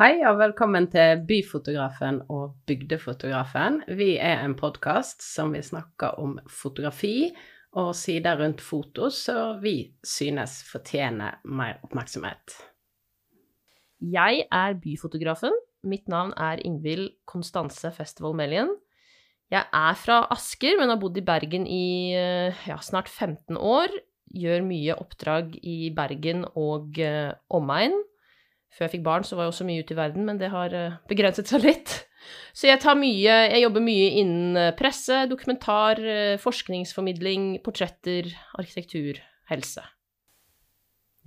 Hei og velkommen til Byfotografen og Bygdefotografen. Vi er en podkast som vil snakke om fotografi og sider rundt foto som vi synes fortjener mer oppmerksomhet. Jeg er byfotografen. Mitt navn er Ingvild Konstanse Festival Melien. Jeg er fra Asker, men har bodd i Bergen i ja, snart 15 år. Gjør mye oppdrag i Bergen og uh, omegn. Før jeg fikk barn, så var jeg også mye ute i verden, men det har uh, begrenset seg litt. Så jeg tar mye Jeg jobber mye innen presse, dokumentar, uh, forskningsformidling, portretter, arkitektur, helse.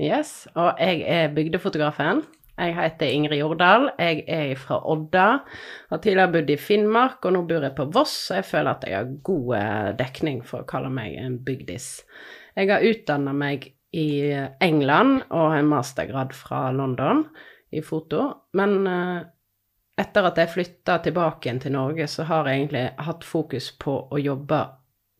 Yes, og jeg er bygdefotografen. Jeg heter Ingrid Jordal, jeg er fra Odda. Har tidligere bodd i Finnmark, og nå bor jeg på Voss, så jeg føler at jeg har god dekning for å kalle meg en bygdis. Jeg har utdanna meg i England og en mastergrad fra London i foto, men etter at jeg flytta tilbake igjen til Norge, så har jeg egentlig hatt fokus på å jobbe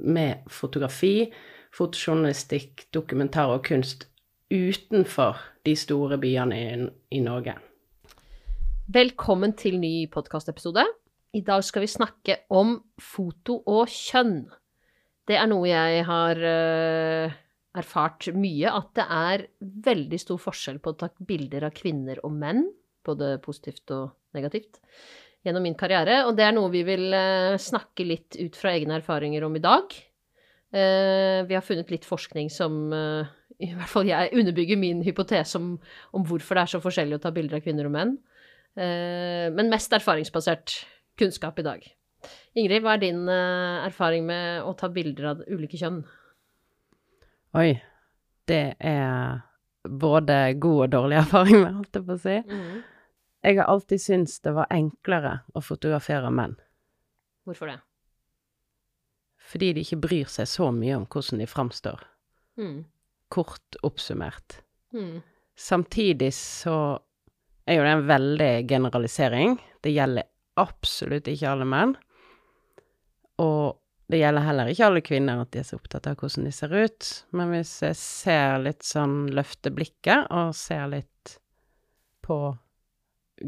med fotografi, fotojournalistikk, dokumentar og kunst utenfor de store byene i, i Norge. Velkommen til ny podkastepisode. I dag skal vi snakke om foto og kjønn. Det er noe jeg har uh, erfart mye, at det er veldig stor forskjell på å ta bilder av kvinner og menn, både positivt og negativt, gjennom min karriere. Og det er noe vi vil uh, snakke litt ut fra egne erfaringer om i dag. Uh, vi har funnet litt forskning som i hvert fall jeg underbygger min hypotese om, om, hvorfor det er så forskjellig å ta bilder av kvinner og menn. Eh, men mest erfaringsbasert kunnskap i dag. Ingrid, hva er din eh, erfaring med å ta bilder av ulike kjønn? Oi. Det er både god og dårlig erfaring med, holdt jeg på å si. Mm. Jeg har alltid syntes det var enklere å fotografere menn. Hvorfor det? Fordi de ikke bryr seg så mye om hvordan de framstår. Mm kort oppsummert. Mm. Samtidig så er jo det en veldig generalisering. Det gjelder absolutt ikke alle menn. Og det gjelder heller ikke alle kvinner at de er så opptatt av hvordan de ser ut. Men hvis jeg ser litt sånn løfter blikket, og ser litt på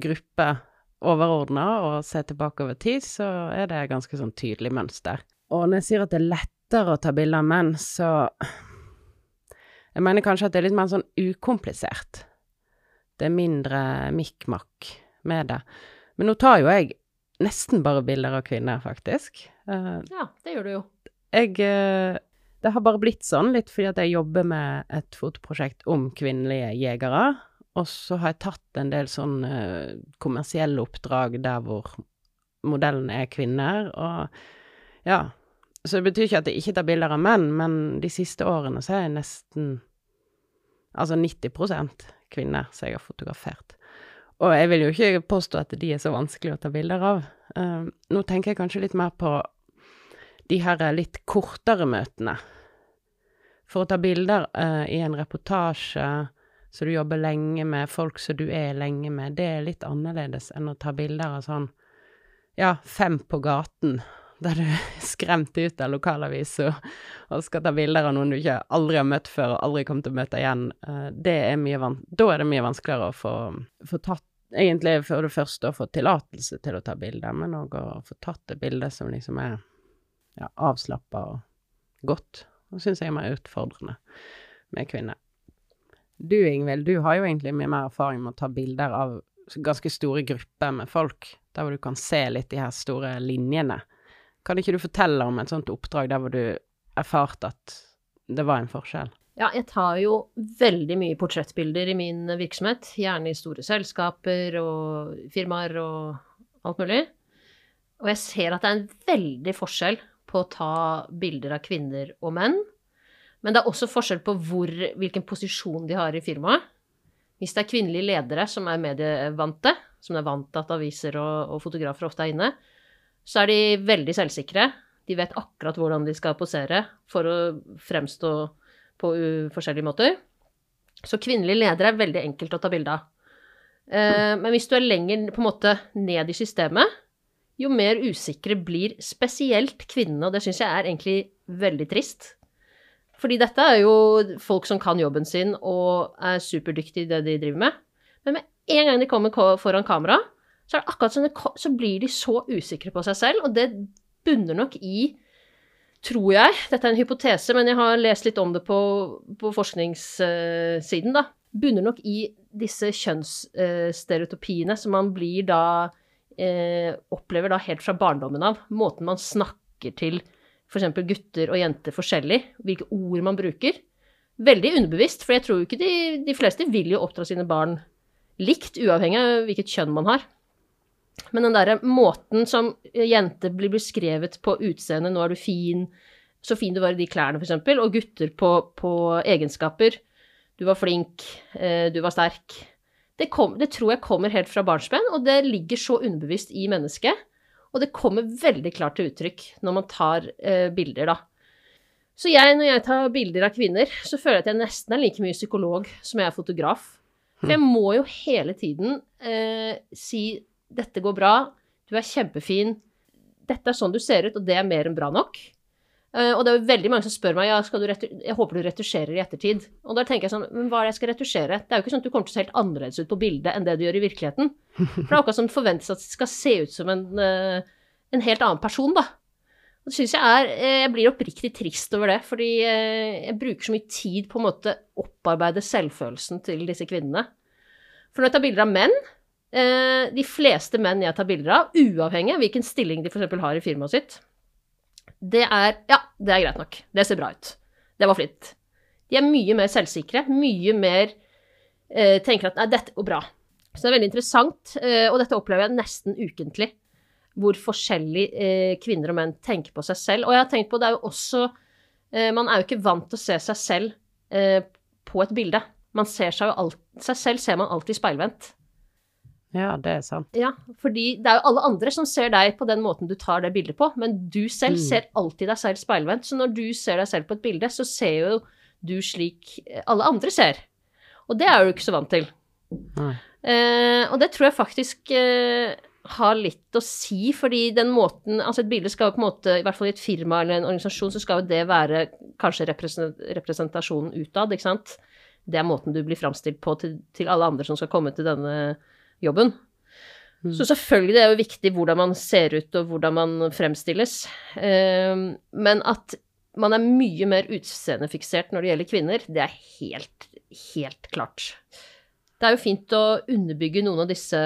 gruppe overordna og ser tilbake over tid, så er det ganske sånn tydelig mønster. Og når jeg sier at det er lettere å ta bilder av menn, så jeg mener kanskje at det er litt mer sånn ukomplisert. Det er mindre mikk-makk med det. Men nå tar jo jeg nesten bare bilder av kvinner, faktisk. Uh, ja, det gjør du jo. Jeg uh, Det har bare blitt sånn, litt fordi at jeg jobber med et fotoprosjekt om kvinnelige jegere. Og så har jeg tatt en del sånn uh, kommersielle oppdrag der hvor modellen er kvinner, og ja, så det betyr ikke at jeg ikke tar bilder av menn, men de siste årene så er jeg nesten Altså 90 kvinner som jeg har fotografert. Og jeg vil jo ikke påstå at de er så vanskelig å ta bilder av. Uh, nå tenker jeg kanskje litt mer på de her litt kortere møtene. For å ta bilder uh, i en reportasje så du jobber lenge med, folk som du er lenge med, det er litt annerledes enn å ta bilder av sånn ja, fem på gaten der du er skremt ut av lokalavisa og skal ta bilder av noen du ikke aldri har møtt før og aldri kommer til å møte igjen, eh, det er mye da er det mye vanskeligere å få, få tatt Egentlig for det første å få tillatelse til å ta bilder, men òg å få tatt et bilde som liksom er ja, avslappa og godt. Det syns jeg er mer utfordrende med kvinner. Du, Ingvild, du har jo egentlig mye mer erfaring med å ta bilder av ganske store grupper med folk, der hvor du kan se litt de her store linjene. Kan ikke du fortelle om et sånt oppdrag der hvor du erfarte at det var en forskjell? Ja, jeg tar jo veldig mye portrettbilder i min virksomhet. Gjerne i store selskaper og firmaer og alt mulig. Og jeg ser at det er en veldig forskjell på å ta bilder av kvinner og menn. Men det er også forskjell på hvor, hvilken posisjon de har i firmaet. Hvis det er kvinnelige ledere som er medievante, som er vant til at aviser og, og fotografer ofte er inne, så er de veldig selvsikre. De vet akkurat hvordan de skal posere for å fremstå på forskjellige måter. Så kvinnelige ledere er veldig enkelt å ta bilde av. Eh, men hvis du er lenger på en måte ned i systemet, jo mer usikre blir spesielt kvinnene, og det syns jeg er egentlig veldig trist. Fordi dette er jo folk som kan jobben sin og er superdyktige i det de driver med. Men med en gang de kommer foran kamera, så er det akkurat som det, så blir de så usikre på seg selv, og det bunner nok i Tror jeg, dette er en hypotese, men jeg har lest litt om det på, på forskningssiden, da. Bunner nok i disse kjønnsstereotypiene som man blir da eh, Opplever da helt fra barndommen av. Måten man snakker til f.eks. gutter og jenter forskjellig. Hvilke ord man bruker. Veldig underbevisst, for jeg tror ikke de, de fleste vil jo oppdra sine barn likt, uavhengig av hvilket kjønn man har. Men den derre måten som jenter blir beskrevet på utseendet 'nå er du fin', 'så fin du var i de klærne', eksempel, og gutter på, på egenskaper 'du var flink', eh, 'du var sterk'. Det, kom, det tror jeg kommer helt fra barnsben, og det ligger så underbevisst i mennesket. Og det kommer veldig klart til uttrykk når man tar eh, bilder, da. Så jeg, når jeg tar bilder av kvinner, så føler jeg at jeg nesten er like mye psykolog som jeg er fotograf. For jeg må jo hele tiden eh, si 'dette går bra', 'du er kjempefin', 'dette er sånn du ser ut', og det er mer enn bra nok. Eh, og det er jo veldig mange som spør meg ja, jeg håper du retusjerer i ettertid. Og da tenker jeg sånn, men hva er det jeg skal retusjere? Det er jo ikke sånn at du kommer til å se helt annerledes ut på bildet enn det du gjør i virkeligheten. For det er akkurat som det forventes at det skal se ut som en, eh, en helt annen person, da. Og det syns jeg er eh, Jeg blir oppriktig trist over det, fordi jeg bruker så mye tid på måte opparbeide selvfølelsen til disse kvinnene. For når jeg tar bilder av menn, eh, de fleste menn jeg tar bilder av, uavhengig av hvilken stilling de f.eks. har i firmaet sitt, det er Ja, det er greit nok. Det ser bra ut. Det var flitt. De er mye mer selvsikre, mye mer eh, tenker at nei, dette går bra. Så det er veldig interessant, eh, og dette opplever jeg nesten ukentlig. Hvor forskjellig eh, kvinner og menn tenker på seg selv. Og jeg har tenkt på, det er jo også eh, Man er jo ikke vant til å se seg selv på et bilde. Man ser seg jo alt, seg selv ser man alltid speilvendt. Ja, det er sant. Ja, fordi det er jo alle andre som ser deg på den måten du tar det bildet på, men du selv Mm. ser alltid deg selv speilvendt. Så når du ser deg selv på et bilde, så ser jo du slik alle andre ser. Og det er du ikke så vant til. Eh, og det tror jeg faktisk eh, har litt å si, fordi den måten Altså et bilde skal jo på en måte, i hvert fall i et firma eller en organisasjon, så skal jo det være kanskje representasjonen utad, ikke sant. Det er måten du blir framstilt på til, til alle andre som skal komme til denne jobben. Mm. Så selvfølgelig det er jo viktig hvordan man ser ut og hvordan man fremstilles. Eh, men at man er mye mer utseendefiksert når det gjelder kvinner, det er helt, helt klart. Det er jo fint å underbygge noen av disse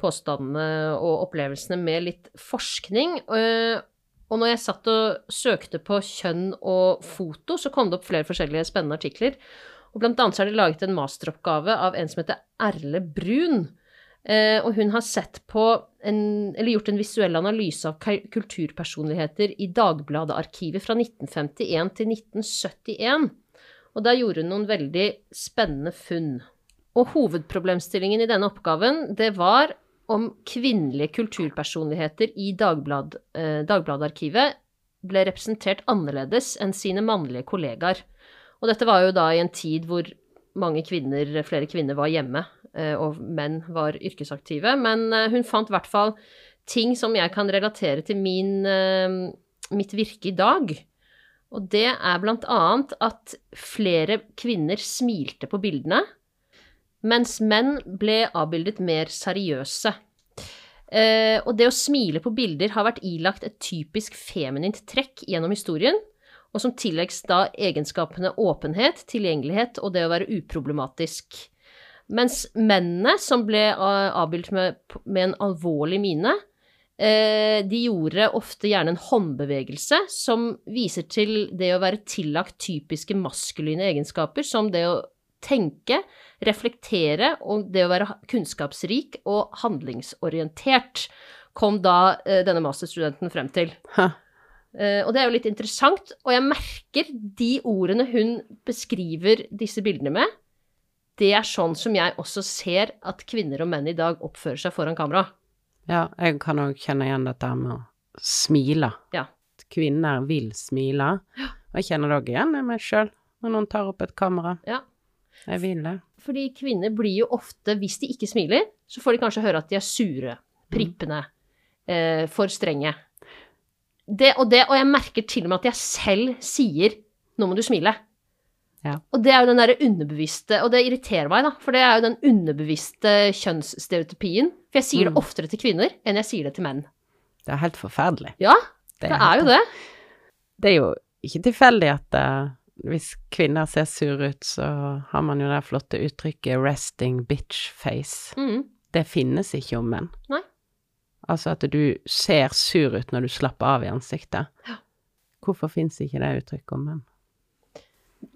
påstandene og opplevelsene med litt forskning. eh, Og når jeg satt og søkte på kjønn og foto, så kom det opp flere forskjellige spennende artikler. Og blant annet så er det laget en masteroppgave av en som heter Erle Brun. Eh, og hun har sett på en, eller gjort en visuell analyse av kulturpersonligheter i Dagbladet-arkivet fra 1951 til 1971. Og der gjorde hun noen veldig spennende funn. Og hovedproblemstillingen i denne oppgaven, det var om kvinnelige kulturpersonligheter i Dagblad, eh, Dagbladet-arkivet ble representert annerledes enn sine mannlige kollegaer. Og dette var jo da i en tid hvor mange kvinner, flere kvinner var hjemme, og menn var yrkesaktive. Men eh, hun fant i hvert fall ting som jeg kan relatere til min, eh, mitt virke i dag. Og det er blant annet at flere kvinner smilte på bildene, mens menn ble avbildet mer seriøse. Eh, og det å smile på bilder har vært ilagt et typisk feminint trekk gjennom historien, og som tilleggs da egenskapene åpenhet, tilgjengelighet og det å være uproblematisk. Mens mennene, som ble eh, avbildet med, med en alvorlig mine, eh, de gjorde ofte gjerne en håndbevegelse som viser til det å være tillagt typiske maskuline egenskaper, som det å tenke, reflektere og det å være kunnskapsrik og handlingsorientert, kom da eh, denne masterstudenten frem til. Eh, og det er jo litt interessant, og jeg merker de ordene hun beskriver disse bildene med, det er sånn som jeg også ser at kvinner og menn i dag oppfører seg foran kamera. Ja, jeg kan òg kjenne igjen dette med å smile. Ja. At Kvinner vil smile. Og jeg kjenner det òg igjen i meg sjøl, når noen tar opp et kamera. Ja. Jeg vil det. Fordi kvinner blir jo ofte, hvis de ikke smiler, så får de kanskje høre at de er sure, prippende, eh, for strenge. Det og det, og jeg merker til og med at jeg selv sier 'nå må du smile'. Ja. Og det er jo den derre underbevisste Og det irriterer meg, da, for det er jo den underbevisste kjønnsstereotypien. For jeg sier det Mm. oftere til kvinner enn jeg sier det til menn. Det er helt forferdelig. Ja, det er jo det. Det er jo ikke tilfeldig at uh, hvis kvinner ser sure ut, så har man jo det flotte uttrykket 'resting bitch face'. Mm. Det finnes ikke om menn. Nei. Altså at du ser sur ut når du slapper av i ansiktet. Ja. Hvorfor fins ikke det uttrykket om menn?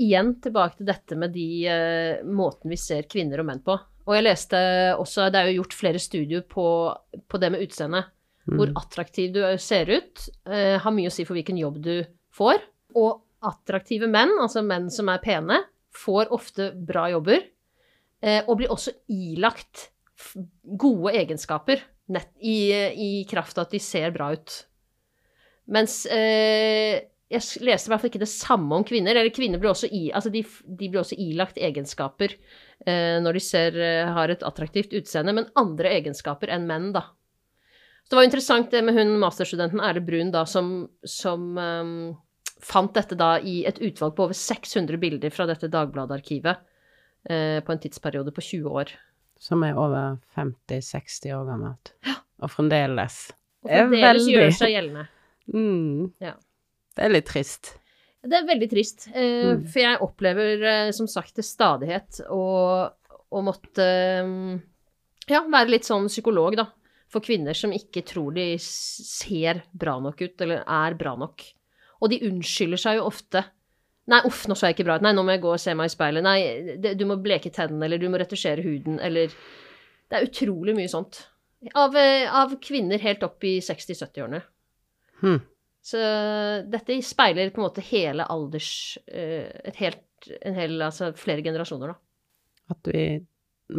Igjen tilbake til dette med de uh, måten vi ser kvinner og menn på. Og jeg leste også, det er jo gjort flere studier på, på det med utseende. Hvor Mm. attraktiv du ser ut, uh, har mye å si for hvilken jobb du får. Og attraktive menn, altså menn som er pene, får ofte bra jobber. Uh, og blir også ilagt gode egenskaper nett i, i kraft av at de ser bra ut. Mens eh, jeg leste i hvert fall ikke det samme om kvinner. Eller kvinner blir også, i, altså de, de blir også ilagt egenskaper eh, når de ser, eh, har et attraktivt utseende, men andre egenskaper enn menn, da. Så det var interessant det med hun masterstudenten Erle Brun da, som, som ehm, fant dette da i et utvalg på over 600 bilder fra dette Dagbladet-arkivet eh, på en tidsperiode på 20 år. Som er over 50-60 år gammelt. Ja. Og fremdeles. Og fremdeles veldig- gjør seg gjeldende. Mm. Ja. Det er litt trist. Det er veldig trist, eh, Mm. for jeg opplever eh, som sagt til stadighet å, å måtte ja, være litt sånn psykolog, da. For kvinner som ikke tror de ser bra nok ut, eller er bra nok. Og de unnskylder seg jo ofte. Nei, uff, nå så jeg ikke bra ut. Nei, nå må jeg gå og se meg i speilet. Nei, det, du må bleke tennene, eller du må retusjere huden, eller Det er utrolig mye sånt. Av, eh, av kvinner helt opp i 60-70-årene. Hm. Så dette speiler på en måte hele alders eh, Et helt en hel, Altså flere generasjoner, da. At vi,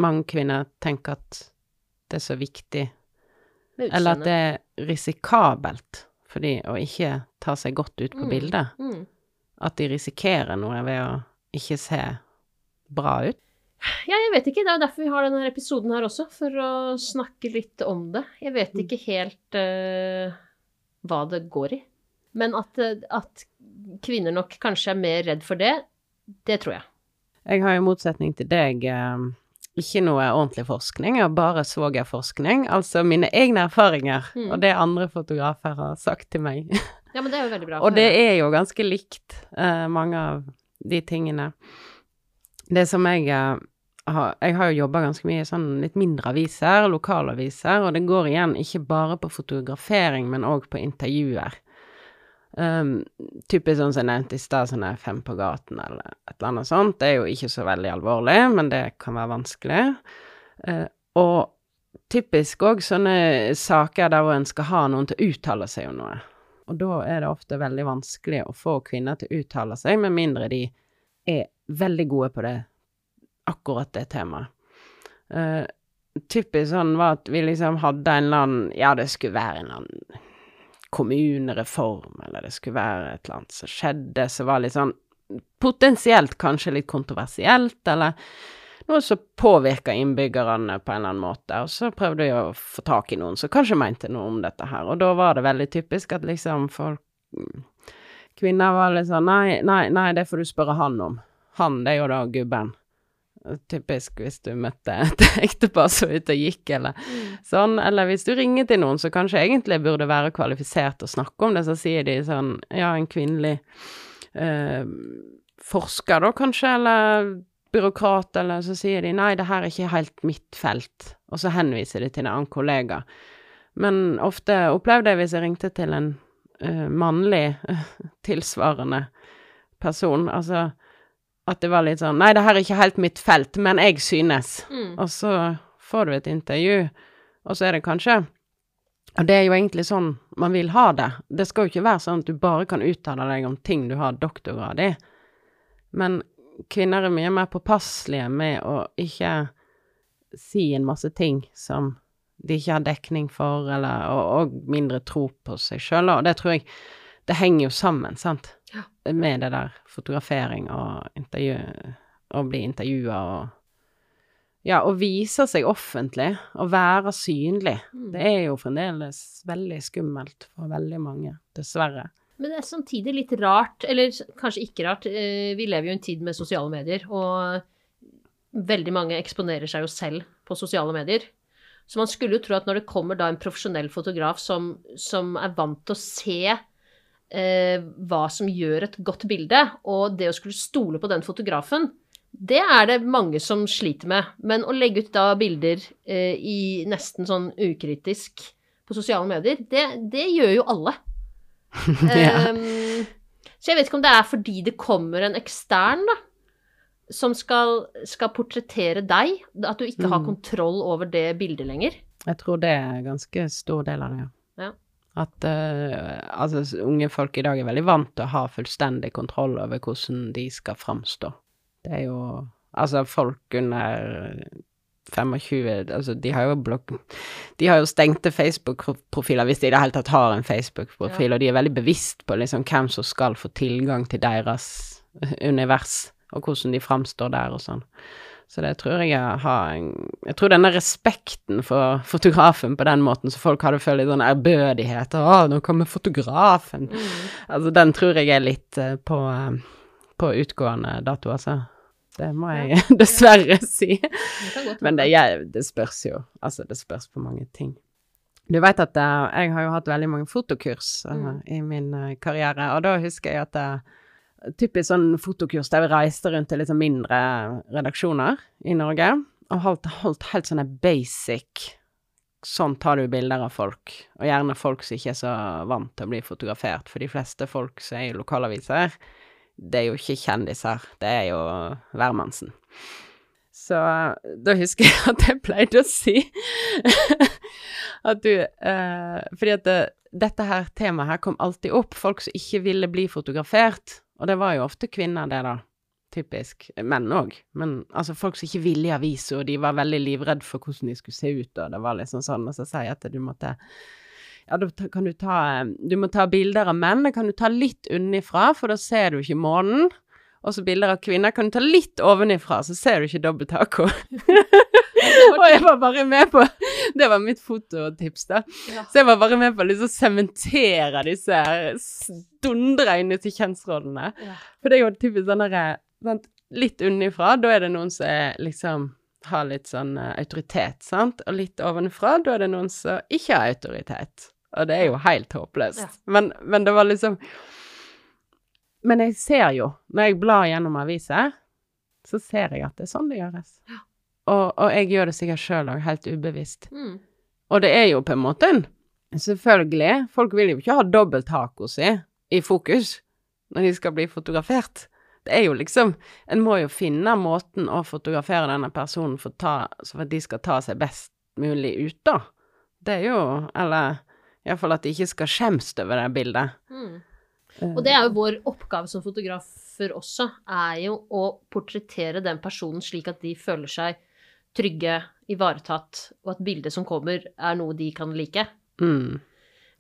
mange kvinner tenker at det er så viktig, eller at det er risikabelt for de å ikke ta seg godt ut på Mm. bildet. Mm. At de risikerer noe ved å ikke se bra ut. Ja, jeg vet ikke. Det er jo derfor vi har denne episoden her også, for å snakke litt om det. Jeg vet Mm. ikke helt uh, hva det går i. Men at, at kvinner nok kanskje er mer redd for det, det tror jeg. Jeg har i motsetning til deg eh, ikke noe ordentlig forskning, jeg har bare svogerforskning, altså mine egne erfaringer, Mm. og det andre fotografer har sagt til meg. Ja, men det er jo veldig bra. Og det er jo ganske likt, uh, mange av de tingene. Det som jeg uh, har Jeg har jo jobba ganske mye i sånn litt mindre aviser, lokalaviser, og det går igjen ikke bare på fotografering, men òg på intervjuer. Um, typisk sånn som jeg nevnte i stad, sånn Fem på gaten eller et eller annet sånt. Det er jo ikke så veldig alvorlig, men det kan være vanskelig. Uh, og typisk òg sånne saker der hvor en skal ha noen til å uttale seg om noe. Og da er det ofte veldig vanskelig å få kvinner til å uttale seg, med mindre de er veldig gode på det, akkurat det temaet. Uh, typisk sånn var at vi liksom hadde en eller annen Ja, det skulle være en eller annen kommunereform, eller det skulle være et eller annet som skjedde som var litt sånn potensielt kanskje litt kontroversielt, eller noe som påvirka innbyggerne på en eller annen måte. Og så prøvde jeg å få tak i noen som kanskje mente noe om dette her, og da var det veldig typisk at liksom folk Kvinner var litt sånn nei, nei, nei, det får du spørre han om. Han, det er jo da gubben. Typisk hvis du møtte et ektepar som var ute og gikk, eller sånn. Eller hvis du ringer til noen som kanskje egentlig burde være kvalifisert til å snakke om det, så sier de sånn Ja, en kvinnelig eh, forsker, da, kanskje, eller byråkrat, eller så sier de nei, det her er ikke helt mitt felt, og så henviser de til en annen kollega. Men ofte opplevde jeg hvis jeg ringte til en eh, mannlig tilsvarende person, altså at det var litt sånn Nei, det her er ikke helt mitt felt, men jeg synes. Mm. Og så får du et intervju, og så er det kanskje Og det er jo egentlig sånn man vil ha det. Det skal jo ikke være sånn at du bare kan uttale deg om ting du har doktorgrad i. Men kvinner er mye mer påpasselige med å ikke si en masse ting som de ikke har dekning for, eller, og, og mindre tro på seg sjøl. Og det tror jeg Det henger jo sammen, sant, Ja. med det der fotografering og intervju Å bli intervjua og Ja, å vise seg offentlig, å være synlig. Mm. Det er jo fremdeles veldig skummelt for veldig mange, dessverre. Men det er samtidig litt rart, eller kanskje ikke rart. eh, Vi lever jo i en tid med sosiale medier, og veldig mange eksponerer seg jo selv på sosiale medier. Så man skulle jo tro at når det kommer da en profesjonell fotograf som, som er vant til å se eh, hva som gjør et godt bilde, og det å skulle stole på den fotografen, det er det mange som sliter med. Men å legge ut da bilder eh, i nesten sånn ukritisk på sosiale medier, det, det gjør jo alle. Ja. Ehm, så jeg vet ikke om det er fordi det kommer en ekstern, da, som skal, skal portrettere deg, at du ikke har Mm. kontroll over det bildet lenger. Jeg tror det er en ganske stor del av det, ja. Ja. At uh, altså, unge folk i dag er veldig vant til å ha fullstendig kontroll over hvordan de skal framstå. Det er jo Altså, folk under 25 Altså, de har jo blokk... De har jo stengte Facebook-profiler hvis de i det hele tatt har en Facebook-profil, og de er veldig bevisst på liksom hvem som skal få tilgang til deres univers, og hvordan de framstår der og sånn. Så det tror jeg jeg har Jeg tror denne respekten for fotografen på den måten, så folk hadde følt litt sånn ærbødighet 'Å, nå kommer fotografen'. Altså, den tror jeg er litt eh, på, eh, på utgående dato, altså. Det må jeg dessverre si. Det Men det, jeg, det spørs jo. Altså, det spørs på mange ting. Du vet at eh, jeg har jo hatt veldig mange fotokurs Mm. i min karriere, og da husker jeg at det typisk sånn fotokurs der vi reiste rundt til litt sånn mindre redaksjoner i Norge, og holdt, holdt helt sånne basic Sånn tar du bilder av folk, og gjerne folk som ikke er så vant til å bli fotografert, for de fleste folk som er i lokalaviser, det er jo ikke kjendiser, det er jo hvermannsen. Så da husker jeg at jeg pleide å si at du eh, Fordi at det, dette her temaet her kom alltid opp, folk som ikke ville bli fotografert. Og det var jo ofte kvinner, det, da. Typisk. Menn òg. Men altså, folk som ikke ville i avisa, og de var veldig livredde for hvordan de skulle se ut, og det var liksom sånn, og så sier jeg at du måtte ja, da kan du ta Du må ta bilder av menn, det kan du ta litt unnifra, for da ser du ikke månen. Og så bilder av kvinner kan du ta litt ovenifra, så ser du ikke dobbelttaco. og jeg var bare med på Det var mitt fototips, da. Ja. Så jeg var bare med på å liksom sementere disse dundre inn til kjønnsrollene. Ja. For det er jo typisk sånn derre Litt unnifra, da er det noen som er liksom har litt sånn uh, autoritet, sant? Og litt ovenfra, da er det noen som ikke har autoritet. Og det er jo helt håpløst. Ja. Men, men det var liksom Men jeg ser jo, når jeg blar gjennom aviser, så ser jeg at det er sånn det gjøres. Og, og jeg gjør det sikkert sjøl òg, helt ubevisst. Mm. Og det er jo på en måte en Selvfølgelig, folk vil jo ikke ha dobbelt dobbelttaco si i fokus når de skal bli fotografert. Det er jo liksom En må jo finne måten å fotografere denne personen for, ta, så for at de skal ta seg best mulig ut, da. Det er jo Eller iallfall at de ikke skal skjemmes over det bildet. Mm. Og det er jo vår oppgave som fotografer også, er jo å portrettere den personen slik at de føler seg trygge, ivaretatt, og at bildet som kommer, er noe de kan like. Mm.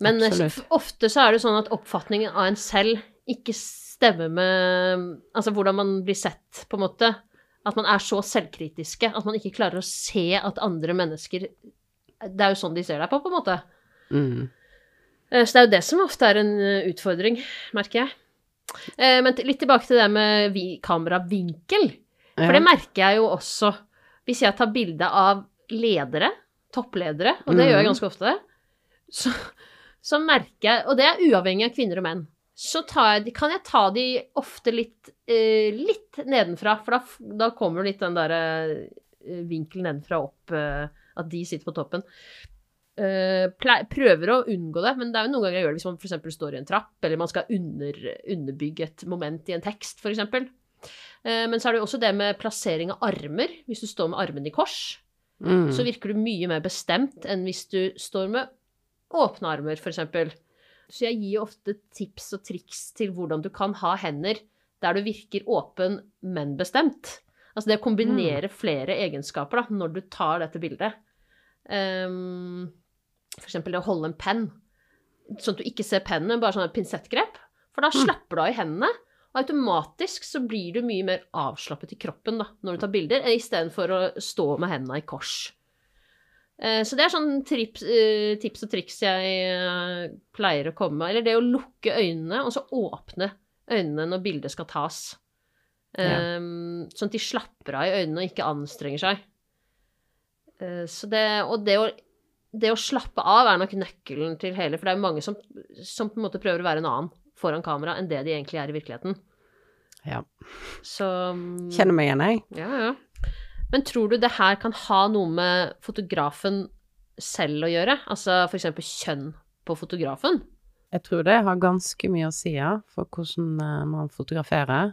Men eh, Absolutt. ofte så er det sånn at oppfatningen av en selv ikke stemmer med Altså hvordan man blir sett, på en måte. At man er så selvkritiske at man ikke klarer å se at andre mennesker Det er jo sånn de ser deg på, på en måte. Mm. Eh, Så det er jo det som ofte er en eh, utfordring, merker jeg. Men litt tilbake til det med kameravinkel. For det merker jeg jo også hvis jeg tar bilde av ledere, toppledere, og det gjør jeg Mhm. ganske ofte, så, så merker jeg Og det er uavhengig av kvinner og menn. Så tar jeg, kan jeg ta de ofte litt, eh, litt nedenfra, for da, da kommer litt den derre eh, vinkelen nedenfra opp, eh, at de sitter på toppen. Eh, prøver å unngå det, men det er jo noen ganger jeg gjør det hvis man f.eks. står i en trapp, eller man skal under, underbygge et moment i en tekst, f.eks. Uh, men så er det jo også det med plassering av armer. Hvis du står med armene i kors, mm. så virker du mye mer bestemt enn hvis du står med åpne armer, f.eks. Så jeg gir ofte tips og triks til hvordan du kan ha hender der du virker åpen, men bestemt. Altså det å kombinere flere egenskaper da, når du tar dette bildet. Um, for eksempel det å holde en penn, sånn at du ikke ser pennen, men bare sånn et pinsettgrep. For da Mm. slapper du av i hendene, automatisk så blir du mye mer avslappet i kroppen da, når du tar bilder, istedenfor å stå med hendene i kors. Eh, Så det er sånn trips, eh, tips og triks jeg eh, pleier å komme med. Eller det å lukke øynene, og så åpne øynene når bildet skal tas. Ja. Um, sånn at de slapper av i øynene og ikke anstrenger seg. Så det, og det å, det å slappe av er nok nøkkelen til hele, for det er jo mange som, som på en måte prøver å være en annen foran kamera enn det de egentlig er i virkeligheten. Ja. Så Kjenner meg igjen, jeg. ja, ja. Men tror du det her kan ha noe med fotografen selv å gjøre? Altså for eksempel kjønn på fotografen? Jeg tror det har ganske mye å si, ja, for hvordan eh, man fotograferer.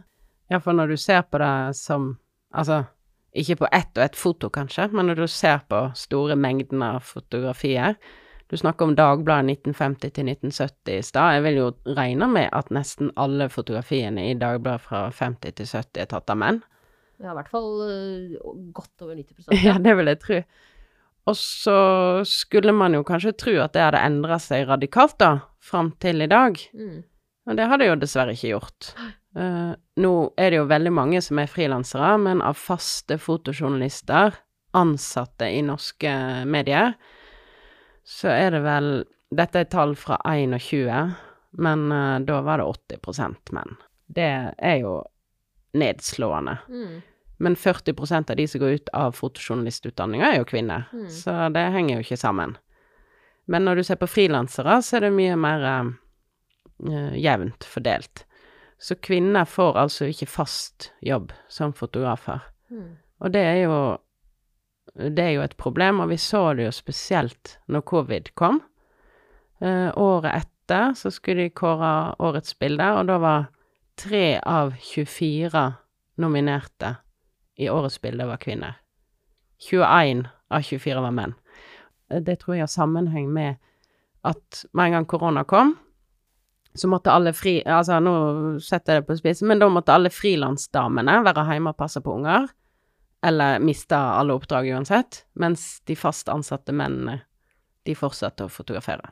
Iallfall når du ser på det som Altså, ikke på ett og ett foto, kanskje, men når du ser på store mengder av fotografier. Du snakker om Dagbladet 1950 til 1970 i stad. Jeg vil jo regne med at nesten alle fotografiene i Dagbladet fra 50 til 70 er tatt av menn. Ja, i hvert fall øh, godt over 90 Ja, det vil jeg tro. Og så skulle man jo kanskje tro at det hadde endra seg radikalt, da, fram til i dag. Mm. Men det har det jo dessverre ikke gjort. Uh, nå er det jo veldig mange som er frilansere, men av faste fotojournalister, ansatte i norske medier, så er det vel Dette er tall fra 21, men uh, da var det 80% menn. Det er jo nedslående. Mm. Men 40% av de som går ut av fotojournalistutdanninga, er jo kvinner. Mm. Så det henger jo ikke sammen. Men når du ser på frilansere, så er det mye mer eh, jevnt fordelt. Så kvinner får altså ikke fast jobb som fotografer. Mm. Og det er jo det er jo et problem, og vi så det jo spesielt når covid kom. Eh, året etter så skulle de kåre årets bilde, og da var tre av 24 nominerte i årets bilde var kvinner. 21 av 24 var menn. Eh, Det tror jeg har sammenheng med at med en gang korona kom, så måtte alle fri... Altså, nå setter jeg det på spissen, men da måtte alle frilansdamene være hjemme og passe på unger, eller mista alle oppdrag uansett, mens de fast ansatte mennene, de fortsatte å fotografere.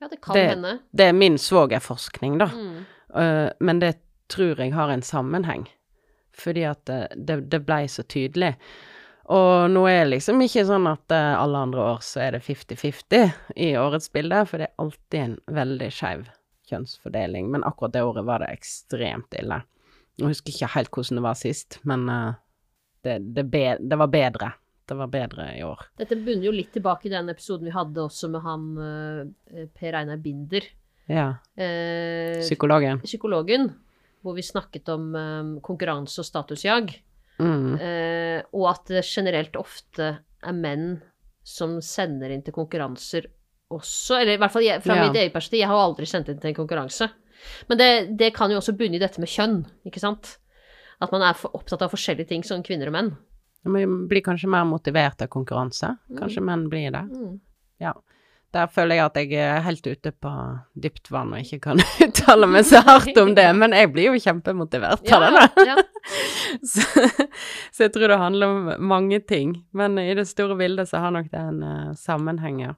Ja, det kan Det- hende. Det er min svogerforskning, da. Mm. Uh, men det tror jeg har en sammenheng, fordi at det, det, det blei så tydelig. Og nå er det liksom ikke sånn at uh, alle andre år så er det 50-50 i årets bilde, for det er alltid en veldig skeiv kjønnsfordeling. Men akkurat det året var det ekstremt ille. Jeg husker ikke helt hvordan det var sist, men eh, det, det, be, det var bedre. Det var bedre i år. Dette bunner jo litt tilbake i den episoden vi hadde også med han øh, Per Einar Binder, Ja. eh, Psykologen. psykologen, hvor vi snakket om eh, konkurranse og statusjag. Mm. Eh, og at det generelt ofte er menn som sender inn til konkurranser også. Eller i hvert fall jeg, fra Ja. mitt eget perspektiv, jeg har aldri sendt inn til en konkurranse. Men det, det kan jo også bunne i dette med kjønn, ikke sant? At man er opptatt av forskjellige ting som kvinner og menn. Man blir kanskje mer motivert av konkurranse. Kanskje menn blir det. Ja. Der føler jeg at jeg er helt ute på dypt vann og ikke kan uttale meg så hardt om det, men jeg blir jo kjempemotivert av det, da. ja. Så, så jeg tror det handler om mange ting. Men i det store bildet så har nok det en uh, sammenheng, ja.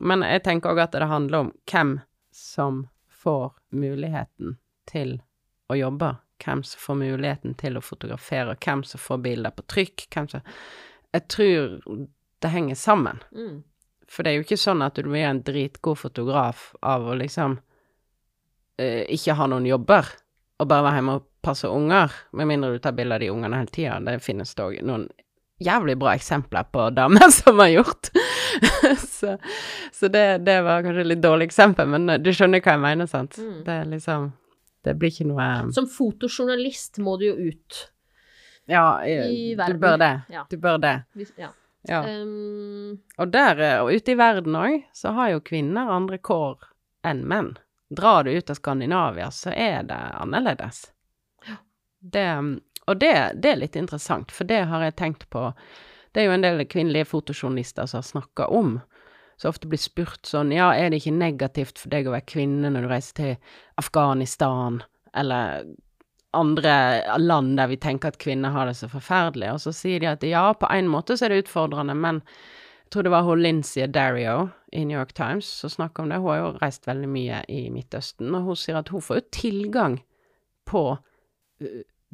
Men jeg tenker òg at det handler om hvem som får muligheten til å jobbe. Hvem som får muligheten til å fotografere, hvem som får bilder på trykk. Hvem som Jeg tror det henger sammen. Mm. For det er jo ikke sånn at du blir en dritgod fotograf av å liksom uh, ikke ha noen jobber, og bare være hjemme og passe unger, med mindre du tar bilde av de ungene hele tida. Det finnes dog noen jævlig bra eksempler på damer som har gjort. så så det, det var kanskje et litt dårlig eksempel, men du skjønner hva jeg mener, sant? Mm. Det er liksom Det blir ikke noe Som fotojournalist må du jo ut. Ja, eh, I du bør det. Ja. Du bør det. Ja. Ja. Um, Og der, eh, og ute i verden òg, så har jo kvinner andre kår enn menn. Drar du ut av Skandinavia, så er det annerledes. Det, og det, det er litt interessant, for det har jeg tenkt på. Det er jo en del kvinnelige fotojournalister som har snakka om, så ofte blir spurt sånn Ja, er det ikke negativt for deg å være kvinne når du reiser til Afghanistan, eller andre land der vi tenker at kvinner har det så forferdelig, og så sier de at ja, på en måte så er det utfordrende, men jeg tror det var hun Lindsay Dario i New York Times som snakka om det. Hun har jo reist veldig mye i Midtøsten, og hun sier at hun får jo tilgang på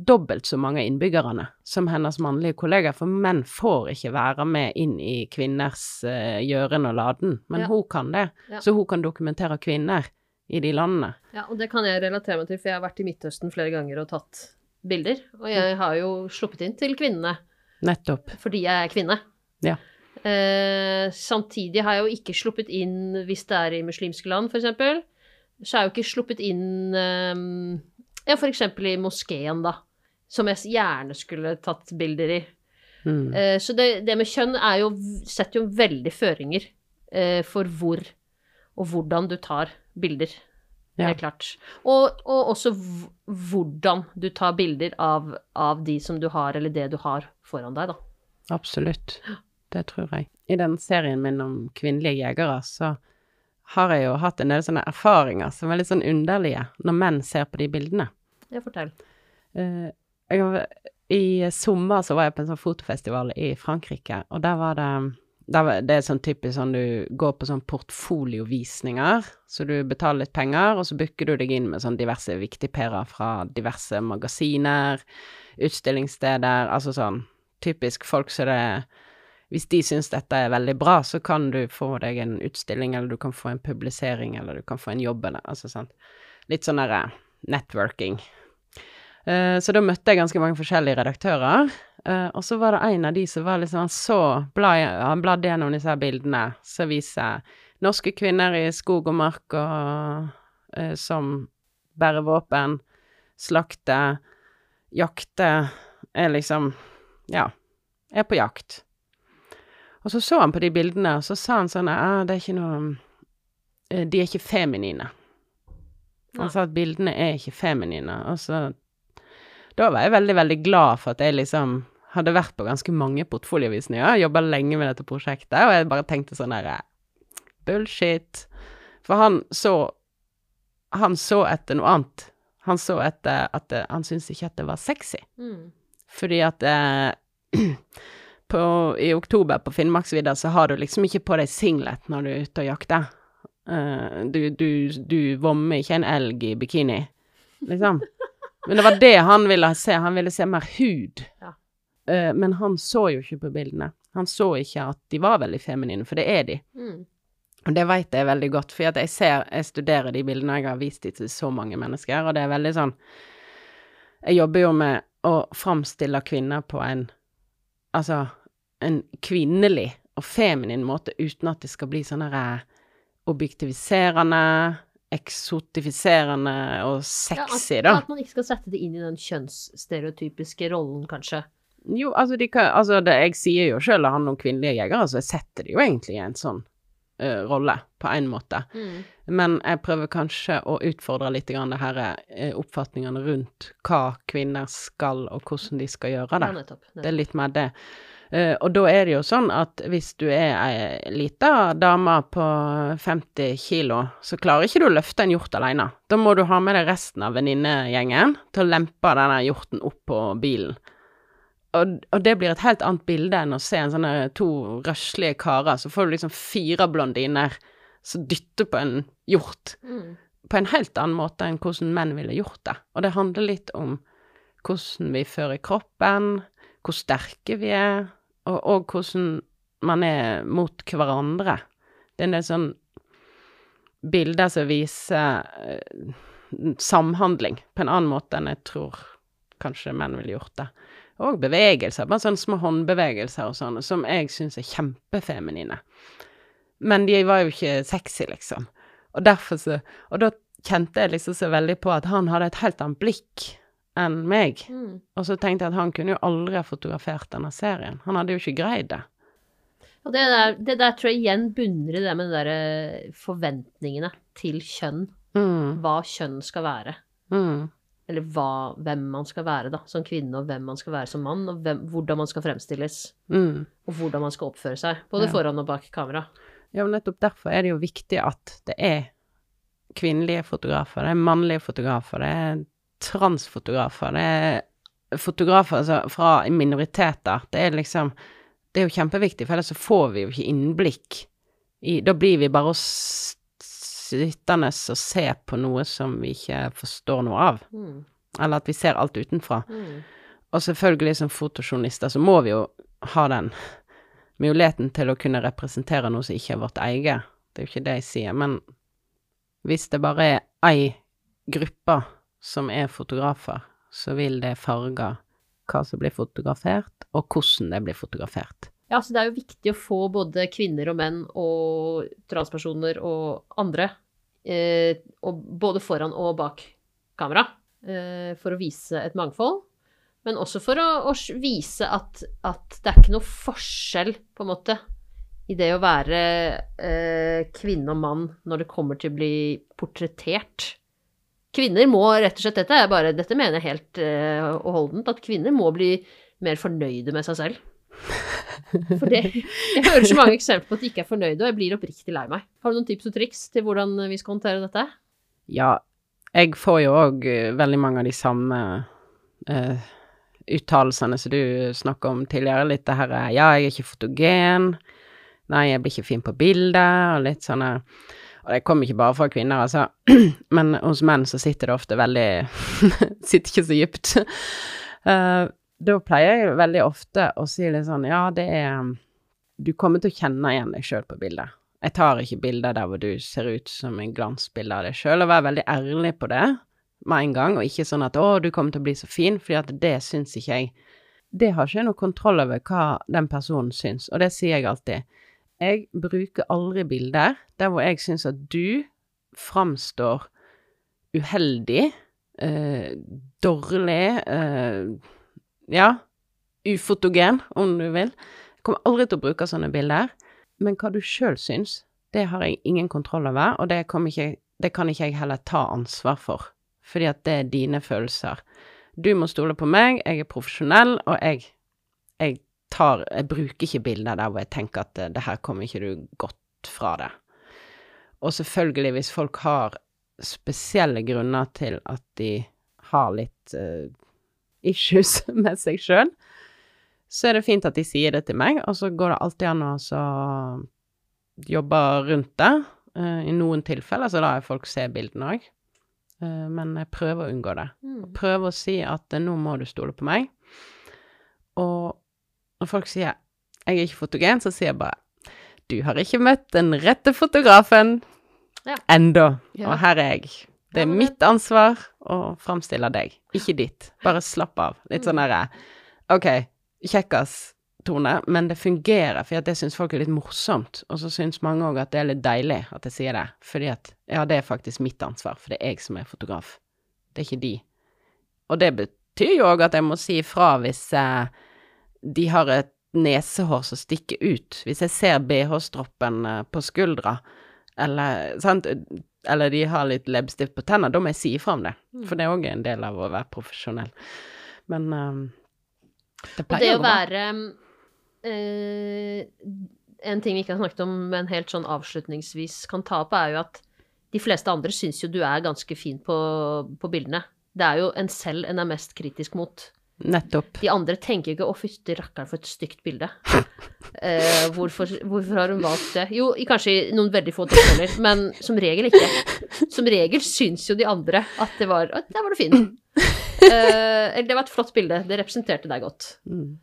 dobbelt så mange innbyggerne som hennes mannlige kollegaer, for menn får ikke være med inn i kvinners uh, gjøren og laden, men Ja. hun kan det. Ja. Så hun kan dokumentere kvinner i de landene. Ja, og det kan jeg relatere meg til, for jeg har vært i Midtøsten flere ganger og tatt bilder. Og jeg har jo sluppet inn til kvinnene Nettopp. fordi jeg er kvinne. Ja. Eh, samtidig har jeg jo ikke sluppet inn hvis det er i muslimske land, f.eks. Så er jeg jo ikke sluppet inn eh, Ja, f.eks. i moskeen, da. Som jeg gjerne skulle tatt bilder i. Mm. Eh, så det, det med kjønn jo, setter jo veldig føringer eh, for hvor og hvordan du tar bilder. Ja. Helt klart. Og, og også hvordan du tar bilder av, av de som du har, eller det du har foran deg, da. Absolutt. Det tror jeg. I den serien min om kvinnelige jegere, så har jeg jo hatt en del sånne erfaringer som er litt sånn underlige, når menn ser på de bildene. Ja, fortell. Eh, jeg I sommer så var jeg på en sånn fotofestival i Frankrike, og der var det der var, Det er sånn typisk sånn du går på sånn portfoliovisninger, så du betaler litt penger, og så booker du deg inn med sånn diverse viktigperer fra diverse magasiner, utstillingssteder, altså sånn typisk folk som det Hvis de syns dette er veldig bra, så kan du få deg en utstilling, eller du kan få en publisering, eller du kan få en jobb, eller altså sånn Litt sånn derre networking. Eh, så da møtte jeg ganske mange forskjellige redaktører. eh, og så var det en av de som var liksom Han så Han bladde gjennom disse bildene som viser norske kvinner i skog og mark og eh, som bærer våpen, slakter, jakter, er liksom Ja, er på jakt. Og så så han på de bildene, og så sa han sånn ah, det er ikke noe De er ikke feminine. Han sa at bildene er ikke feminine, og så Da var jeg veldig, veldig glad for at jeg liksom hadde vært på ganske mange portfoliovisninger, jobba lenge med dette prosjektet, og jeg bare tenkte sånn derre Bullshit. For han så Han så etter noe annet. Han så etter at det, Han syntes ikke at det var sexy. Mm. Fordi at eh, på, i oktober på Finnmarksvidda så har du liksom ikke på deg singlet når du er ute og jakter. Uh, du, du, du vommer ikke en elg i bikini, liksom. Men det var det han ville se. Han ville se mer hud. Ja. Uh, men han så jo ikke på bildene. Han så ikke at de var veldig feminine, for det er de. Mm. Og det vet jeg veldig godt, for jeg ser, jeg studerer de bildene, jeg har vist de til så mange mennesker, og det er veldig sånn Jeg jobber jo med å framstille kvinner på en Altså en kvinnelig og feminin måte, uten at det skal bli sånn herre objektiviserende, eksotifiserende og sexy, ja, at, da. At man ikke skal sette det inn i den kjønnsstereotypiske rollen, kanskje. Jo, altså, de kan, altså det, jeg sier jo sjøl det handler om kvinnelige jegere, så jeg setter det jo egentlig i en sånn uh, rolle, på en måte. Mm. Men jeg prøver kanskje å utfordre litt grann det her uh, oppfatningene rundt hva kvinner skal, og hvordan de skal gjøre Ja, det. nettopp. Det er litt mer det. Eh, og da er det jo sånn at hvis du er ei lita dame på 50 kilo, så klarer ikke du å løfte en hjort alene. Da må du ha med deg resten av venninnegjengen til å lempe denne hjorten opp på bilen. Og, og det blir et helt annet bilde enn å se en sånne to røslige karer. Så får du liksom fire blondiner som dytter på en hjort Mm. på en helt annen måte enn hvordan menn ville gjort det. Og det handler litt om hvordan vi fører kroppen, hvor sterke vi er, og, og hvordan man er mot hverandre. Det er en del sånn bilder som viser eh, samhandling på en annen måte enn jeg tror kanskje menn ville gjort det. Og bevegelser, bare sånne små håndbevegelser og sånne, som jeg syns er kjempefeminine. Men de var jo ikke sexy, liksom. Og derfor så Og da kjente jeg liksom så veldig på at han hadde et helt annet blikk enn meg. Mm. Og så tenkte jeg at han kunne jo aldri ha fotografert denne serien. Han hadde jo ikke greid det. Og det der, det der tror jeg igjen bunner i det med de der eh, forventningene til kjønn. Mm, Hva kjønn skal være. mm, Eller hva, hvem man skal være da, som kvinne, og hvem man skal være som mann, og hvem, hvordan man skal fremstilles. mm. Og hvordan man skal oppføre seg. Både Ja. foran og bak kamera. Ja, men nettopp derfor er det jo viktig at det er kvinnelige fotografer, det er mannlige fotografer, det er transfotografer, det er fotografer altså, fra minoriteter. Det er liksom Det er jo kjempeviktig, for ellers så får vi jo ikke innblikk i Da blir vi bare sittende og se på noe som vi ikke forstår noe av. Mm. Eller at vi ser alt utenfra. Mm. Og selvfølgelig som fotojournalister så må vi jo ha den muligheten til å kunne representere noe som ikke er vårt eget. Det er jo ikke det jeg sier, men hvis det bare er ei gruppe som er fotografer, så vil det farge hva som blir fotografert, og hvordan det blir fotografert. Ja, så det er jo viktig å få både kvinner og menn og transpersoner og andre, eh, og både foran og bak kamera, eh, for å vise et mangfold. Men også for å, å vise at, at det er ikke noe forskjell, på en måte, i det å være eh, kvinne og mann når det kommer til å bli portrettert. Kvinner må rett og slett Dette er bare, dette mener jeg helt eh, og holdent, at kvinner må bli mer fornøyde med seg selv. For det, jeg hører så mange eksempler på at de ikke er fornøyde, og jeg blir oppriktig lei meg. Har du noen tips og triks til hvordan vi skal håndtere dette? Ja, jeg får jo òg veldig mange av de samme uh, uttalelsene som du snakka om tidligere. Litt det her eh, Ja, jeg er ikke fotogen. Nei, jeg blir ikke fin på bildet, og litt sånne Og det kommer ikke bare fra kvinner, altså. Men hos menn så sitter det ofte veldig Sitter ikke så dypt. Uh, da pleier jeg veldig ofte å si litt sånn Ja, det er Du kommer til å kjenne igjen deg sjøl på bildet. Jeg tar ikke bilder der hvor du ser ut som en glansbilde av deg sjøl, og være veldig ærlig på det med en gang, og ikke sånn at 'å, du kommer til å bli så fin', fordi at det syns ikke jeg. Det har ikke jeg noe kontroll over hva den personen syns, og det sier jeg alltid. Jeg bruker aldri bilder der hvor jeg syns at du framstår uheldig, eh, dårlig, eh, ja, ufotogen, om du vil. Jeg kommer aldri til å bruke sånne bilder. Men hva du sjøl syns, det har jeg ingen kontroll over, og det, ikke, det kan ikke jeg heller ta ansvar for, fordi at det er dine følelser. Du må stole på meg, jeg er profesjonell, og jeg, jeg tar Jeg bruker ikke bilder der hvor jeg tenker at det, det her kommer ikke du godt fra det. Og selvfølgelig, hvis folk har spesielle grunner til at de har litt uh, issues med seg sjøl, så er det fint at de sier det til meg, og så går det alltid an å jobbe rundt det. Uh, I noen tilfeller så lar jeg folk se bildene òg, men jeg prøver å unngå det. Prøver å si at eh, nå må du stole på meg. Og når folk sier 'jeg er ikke fotogen', så sier jeg bare 'du har ikke møtt den rette fotografen Ja. enda, og her er jeg. Det er mitt ansvar å framstille deg, ikke ditt. Bare slapp av. Litt sånn derre OK, kjekkas, Tone, men det fungerer, for det syns folk er litt morsomt. Og så syns mange òg at det er litt deilig at jeg sier det, fordi at ja, det er faktisk mitt ansvar, for det er jeg som er fotograf. Det er ikke de. Og det betyr jo òg at jeg må si ifra hvis eh, de har et nesehår som stikker ut. Hvis jeg ser BH-stroppen eh, på skuldra, eller, sant, eller de har litt leppestift på tenna, da må jeg si ifra om det. For det er òg en del av å være profesjonell. Men um, det pleier det å gå bra. være eh, En ting vi ikke har snakket om, men helt sånn avslutningsvis kan ta opp, er jo at de fleste andre syns jo du er ganske fin på, på bildene. Det er jo en selv en er mest kritisk mot. Nettopp. De andre tenker ikke 'å, fytti rakkeren, for et stygt bilde'. Eh, hvorfor, hvorfor har hun valgt det? Jo, i kanskje i noen veldig få tilfeller, men som regel ikke. Som regel syns jo de andre at det var «Å, Der var du fin. Eh, eller det var et flott bilde. Det representerte deg godt. Mm.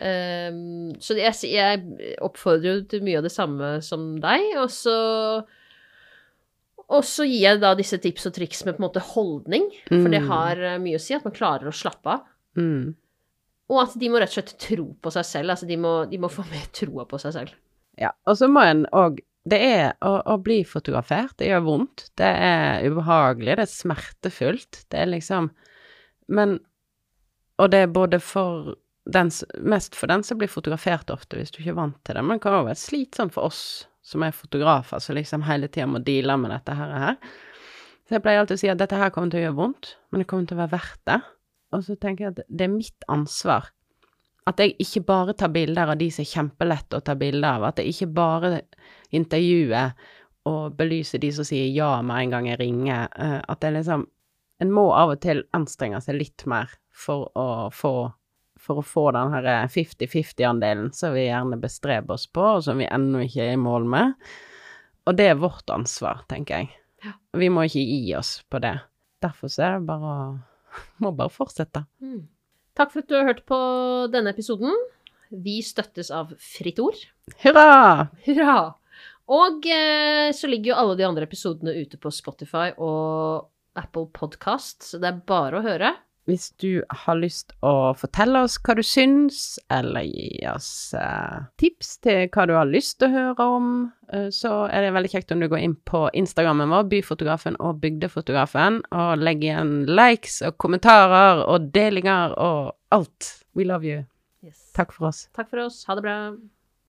Um, så jeg, jeg oppfordrer jo til mye av det samme som deg, og så og så gir jeg da disse tips og triks med på en måte holdning, for det Mm. har eh, mye å si, at man klarer å slappe av. Mm. Og at de må rett og slett tro på seg selv, altså de må, de må få mer troa på seg selv. Ja, og så må en òg Det er å, å bli fotografert, det gjør vondt. Det er ubehagelig, det er smertefullt. Det er liksom Men Og det er både for den Mest for den som blir fotografert ofte, hvis du ikke er vant til det. Men det kan òg være slitsomt for oss som er fotografer, som liksom hele tida må deale med dette her. her. Så jeg pleier alltid å si at dette her kommer til å gjøre vondt, men det kommer til å være verdt det. Og så tenker jeg at det er mitt ansvar at jeg ikke bare tar bilder av de som er kjempelette å ta bilder av, at jeg ikke bare intervjuer og belyser de som sier ja med en gang jeg ringer, eh, at det liksom En må av og til anstrenge seg litt mer for å få for å få den her 50-50-andelen som vi gjerne bestreber oss på, og som vi ennå ikke er i mål med. Og det er vårt ansvar, tenker jeg. Ja. Vi må ikke gi oss på det. Derfor så er det bare å må bare fortsette. Mm. Takk for at du har hørt på denne episoden. Vi støttes av Fritt Ord. Hurra! Hurra! Og eh, så ligger jo alle de andre episodene ute på Spotify og Apple Podcast, så det er bare å høre. Hvis du har lyst å fortelle oss hva du syns, eller gi oss eh, tips til hva du har lyst til å høre om, eh, så er det veldig kjekt om du går inn på Instagrammen vår, Byfotografen og Bygdefotografen, og legger igjen likes og kommentarer og delinger og alt. We love you. Yes. Takk for oss. Takk for oss. Ha det bra.